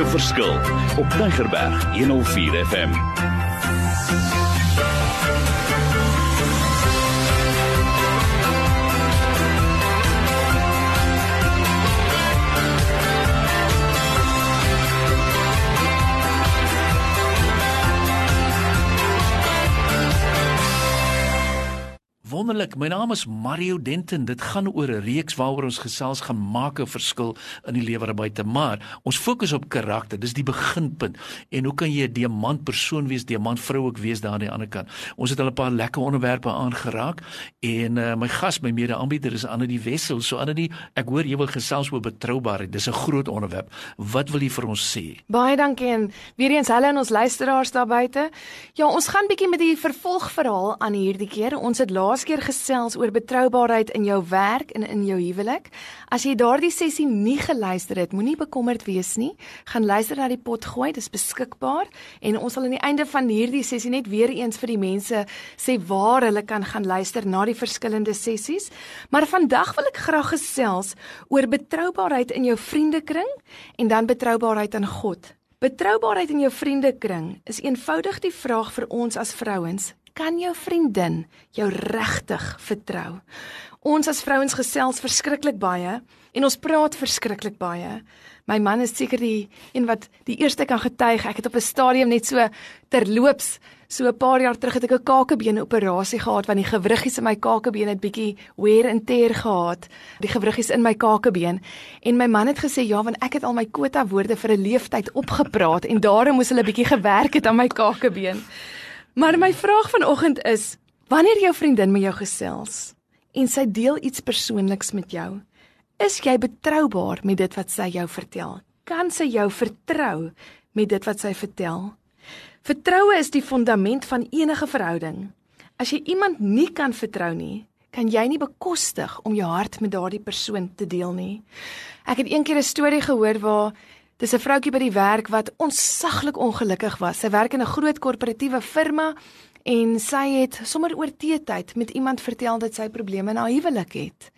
'n verskil op Tigerberg 104 FM. Wonderlik. My naam is Mario Denton. Dit gaan oor 'n reeks waaroor ons gesels gaan maak 'n verskil in die lewer buite, maar ons fokus op karakter. Dis die beginpunt. En hoe kan jy 'n diamant persoon wees, diamant vrou ook wees daar aan die ander kant? Ons het al 'n paar lekker onderwerpe aangeraak en uh, my gas, my mede-aanbieder is Anne die Wessel. So Anne die, ek hoor jy wil gesels oor betroubaarheid. Dis 'n groot onderwerp. Wat wil jy vir ons sê? Baie dankie en weer eens hulle en ons luisteraars daar buite. Ja, ons gaan bietjie met die vervolgverhaal aan hierdie keer. Ons het laas keer gesels oor betroubaarheid in jou werk en in jou huwelik. As jy daardie sessie nie geluister het, moenie bekommerd wees nie. Gaan luister na die pot gooi, dit is beskikbaar en ons sal aan die einde van hierdie sessie net weer eens vir die mense sê waar hulle kan gaan luister na die verskillende sessies. Maar vandag wil ek graag gesels oor betroubaarheid in jou vriendekring en dan betroubaarheid aan God. Betroubaarheid in jou vriendekring is eenvoudig die vraag vir ons as vrouens kan jou vriendin jou regtig vertrou? Ons as vrouens gesels verskriklik baie en ons praat verskriklik baie. My man is seker die een wat die eerste kan getuig. Ek het op 'n stadium net so terloops so 'n paar jaar terug het ek 'n kakebeen operasie gehad want die gewriggies in my kakebeen het bietjie wear and tear gehad. Die gewriggies in my kakebeen en my man het gesê ja, want ek het al my kwota woorde vir 'n leeftyd opgepraat en daarom moes hulle bietjie gewerk het aan my kakebeen. Maar my vraag vanoggend is: wanneer jou vriendin met jou gesels en sy deel iets persoonliks met jou, is jy betroubaar met dit wat sy jou vertel? Kan sy jou vertrou met dit wat sy vertel? Vertroue is die fundament van enige verhouding. As jy iemand nie kan vertrou nie, kan jy nie bekostig om jou hart met daardie persoon te deel nie. Ek het eendag 'n storie gehoor waar Dis 'n vroutjie by die werk wat onsaglik ongelukkig was. Sy werk in 'n groot korporatiewe firma en sy het sommer oor teetyd met iemand vertel dat sy probleme in haar huwelik het.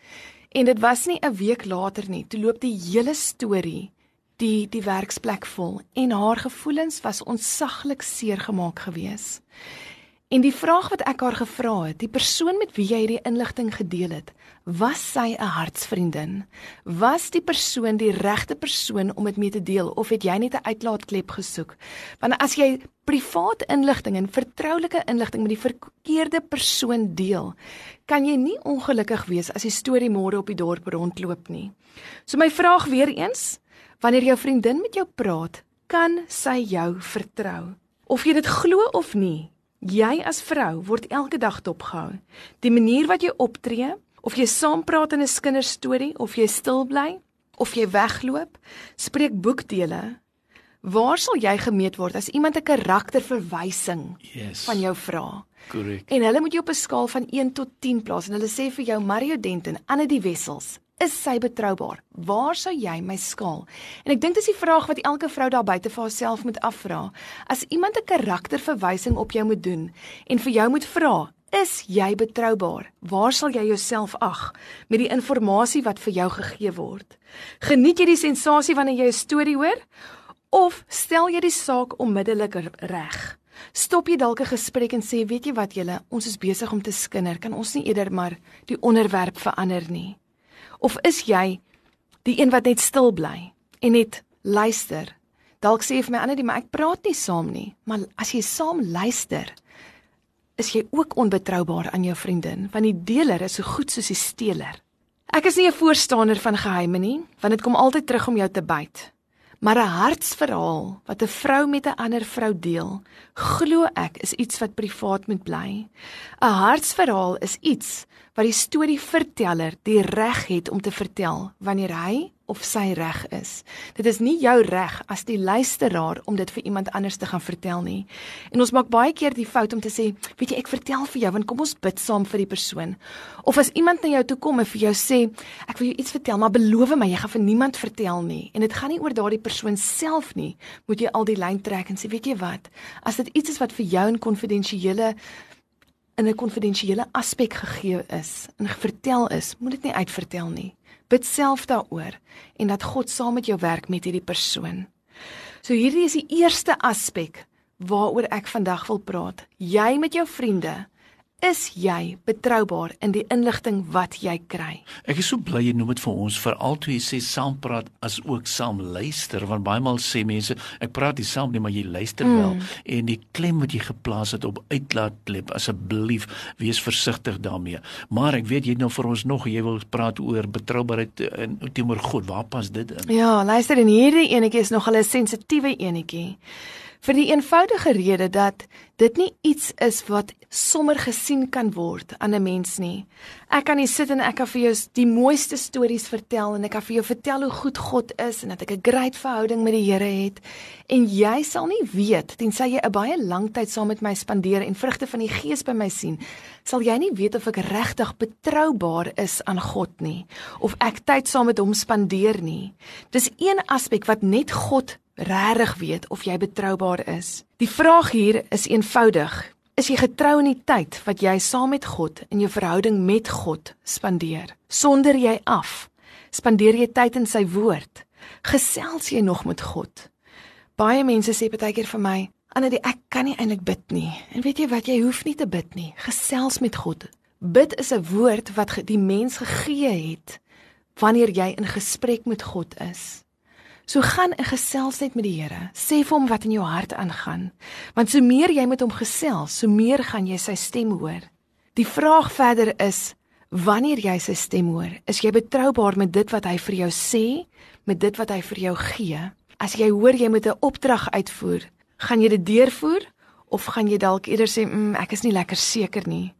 En dit was nie 'n week later nie, toe loop die hele storie die die werksplek vol en haar gevoelens was onsaglik seer gemaak geweest. En die vraag wat ek haar gevra het, die persoon met wie jy hierdie inligting gedeel het, was sy 'n hartsvriendin? Was die persoon die regte persoon om dit mee te deel of het jy net 'n uitlaatklep gesoek? Want as jy privaat inligting en vertroulike inligting met die verkeerde persoon deel, kan jy nie ongelukkig wees as die storie môre op die dorp rondloop nie. So my vraag weer eens, wanneer jou vriendin met jou praat, kan sy jou vertrou? Of jy dit glo of nie, Jy as vrou word elke dag dopgehou. Die manier wat jy optree, of jy saam praat in 'n kinderstorie of jy stil bly of jy wegloop, spreek boekdele. Waar sal jy gemeet word as iemand 'n karakterverwysing yes. van jou vra? Korrek. En hulle moet jou op 'n skaal van 1 tot 10 plaas en hulle sê vir jou Mario Denton, Anne die Wessels, is sy betroubaar? Waar sou jy my skaal? En ek dink dis die vraag wat elke vrou daar buite vir haarself moet afvra. As iemand 'n karakterverwysing op jou moet doen en vir jou moet vra, is jy betroubaar? Waar sal jy jouself ag met die inligting wat vir jou gegee word? Geniet jy die sensasie wanneer jy 'n storie hoor of stel jy die saak onmiddellik reg? Stop jy dalk 'n gesprek en sê, "Weet jy wat julle, ons is besig om te skinder. Kan ons nie eerder maar die onderwerp verander nie?" Of is jy die een wat net stil bly en net luister? Dalk sê jy vir my ander die maar ek praat nie saam nie, maar as jy saam luister, is jy ook onbetroubaar aan jou vriendin, want die deler is so goed soos die steeler. Ek is nie 'n voorstander van geheime nie, want dit kom altyd terug om jou te byt. Maar 'n hartsverhaal wat 'n vrou met 'n ander vrou deel, glo ek is iets wat privaat moet bly. 'n Hartsverhaal is iets wat die storieverteller die reg het om te vertel wanneer hy of sy reg is. Dit is nie jou reg as die luisteraar om dit vir iemand anders te gaan vertel nie. En ons maak baie keer die fout om te sê, weet jy, ek vertel vir jou want kom ons bid saam vir die persoon. Of as iemand na jou toe kom en vir jou sê, ek wil jou iets vertel, maar beloof my jy gaan vir niemand vertel nie. En dit gaan nie oor daardie persoon self nie. Moet jy al die lyn trek en sê, weet jy wat? As dit iets is wat vir jou in konfidensiële in 'n konfidensiële aspek gegee is en vertel is, moet dit nie uitvertel nie. Bid self daaroor en dat God saam met jou werk met hierdie persoon. So hierdie is die eerste aspek waaroor ek vandag wil praat. Jy met jou vriende Is jy betroubaar in die inligting wat jy kry? Ek is so bly jy noem dit vir ons veral toe jy sê saam praat as ook saam luister want baie maal sê mense ek praat nie saam nie maar jy luister mm. wel en die klem wat jy geplaas het op uitlaatklep asseblief wees versigtig daarmee. Maar ek weet jy nou vir ons nog jy wil praat oor betroubaarheid in teenoor God. Waar pas dit in? Ja, luister en hierdie enetjie is nog 'n sensitiewe enetjie vir die eenvoudige rede dat dit nie iets is wat sommer gesien kan word aan 'n mens nie. Ek kan hier sit en ek kan vir jou die mooiste stories vertel en ek kan vir jou vertel hoe goed God is en dat ek 'n great verhouding met die Here het en jy sal nie weet tensy jy 'n baie lang tyd saam met my spandeer en vrugte van die Gees by my sien, sal jy nie weet of ek regtig betroubaar is aan God nie of ek tyd saam met hom spandeer nie. Dis een aspek wat net God regtig weet of jy betroubaar is. Die vraag hier is eenvoudig. Is jy getrou in die tyd wat jy saam met God in jou verhouding met God spandeer? Sonder jy af, spandeer jy tyd in sy woord? Gesels jy nog met God? Baie mense sê baie keer vir my, "Annelie, ek kan nie eintlik bid nie." En weet jy wat, jy hoef nie te bid nie. Gesels met God. Bid is 'n woord wat die mens gegee het wanneer jy in gesprek met God is. So gaan 'n gesels net met die Here. Sê vir hom wat in jou hart aangaan. Want so meer jy met hom gesels, so meer gaan jy sy stem hoor. Die vraag verder is wanneer jy sy stem hoor, is jy betroubaar met dit wat hy vir jou sê, met dit wat hy vir jou gee? As jy hoor jy moet 'n opdrag uitvoer, gaan jy dit deurvoer of gaan jy dalk eerder sê, mm, "Ek is nie lekker seker nie."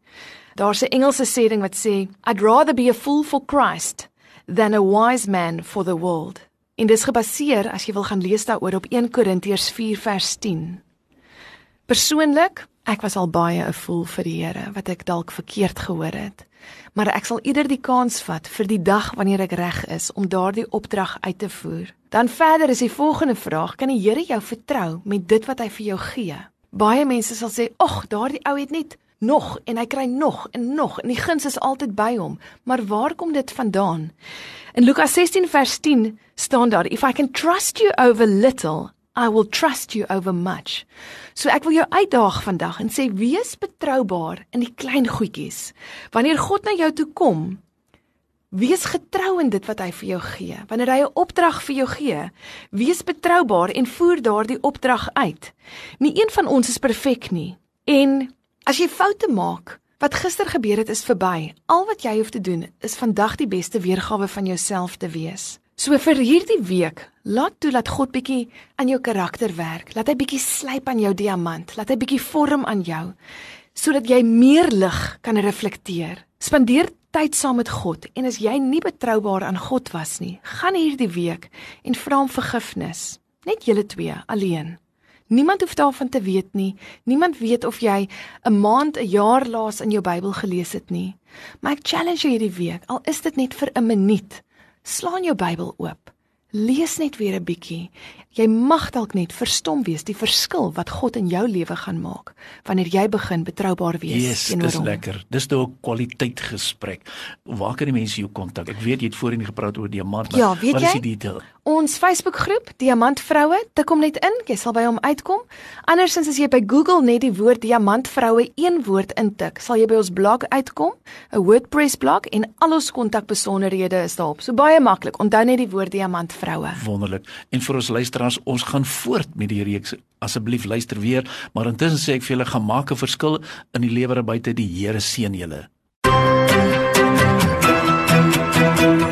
Daar's 'n Engelse sê ding wat sê, "I'd rather be a fool for Christ than a wise man for the world." En dis gebaseer as jy wil gaan lees daaroor op 1 Korintiërs 4 vers 10. Persoonlik, ek was al baie 'n fool vir die Here wat ek dalk verkeerd gehoor het. Maar ek sal eerder die kans vat vir die dag wanneer ek reg is om daardie opdrag uit te voer. Dan verder is die volgende vraag: Kan die Here jou vertrou met dit wat hy vir jou gee? Baie mense sal sê: "Ag, daardie ou het net nog en hy kry nog en nog en die guns is altyd by hom." Maar waar kom dit vandaan? In Lukas 16 vers 10 staan daar: If I can trust you over little, I will trust you over much. So ek wil jou uitdaag vandag en sê wees betroubaar in die klein goedjies. Wanneer God na jou toe kom, wees getrou in dit wat hy vir jou gee. Wanneer hy 'n opdrag vir jou gee, wees betroubaar en voer daardie opdrag uit. Nie een van ons is perfek nie. En as jy foute maak, Wat gister gebeur het is verby. Al wat jy hoef te doen is vandag die beste weergawe van jouself te wees. So vir hierdie week, laat toe dat God bietjie aan jou karakter werk. Laat hy bietjie slyp aan jou diamant. Laat hy bietjie vorm aan jou sodat jy meer lig kan reflekteer. Spandeer tyd saam met God en as jy nie betroubaar aan God was nie, gaan hierdie week en vra hom vergifnis. Net julle twee alleen. Niemand hoef daarvan te weet nie. Niemand weet of jy 'n maand, 'n jaar laas in jou Bybel gelees het nie. Maar ek challenge jou hierdie week, al is dit net vir 'n minuut. Slaan jou Bybel oop. Lees net weer 'n bietjie. Jy mag dalk net verstom wees die verskil wat God in jou lewe gaan maak wanneer jy begin betroubaar wees yes, teenoor hom. Dis lekker. Dis nou 'n kwaliteit gesprek. Waar kan die mense jou kontak? Ek weet jy het voorheen gepraat oor diamant, maar ja, wat is die detail? Ons Facebookgroep Diamant Vroue, tik hom net in, jy sal by hom uitkom. Andersins as jy by Google net die woord Diamant Vroue een woord intik, sal jy by ons blog uitkom, 'n WordPress blog en al ons kontakbesonderhede is daarop. So baie maklik. Onthou net die woord Diamant Vroue. Wonderlik. En vir ons luisteraars, ons gaan voort met die reeks. Asseblief luister weer, maar intussen sê ek vir julle gaan maak 'n verskil in die lewer buite die Here seën julle. Opnames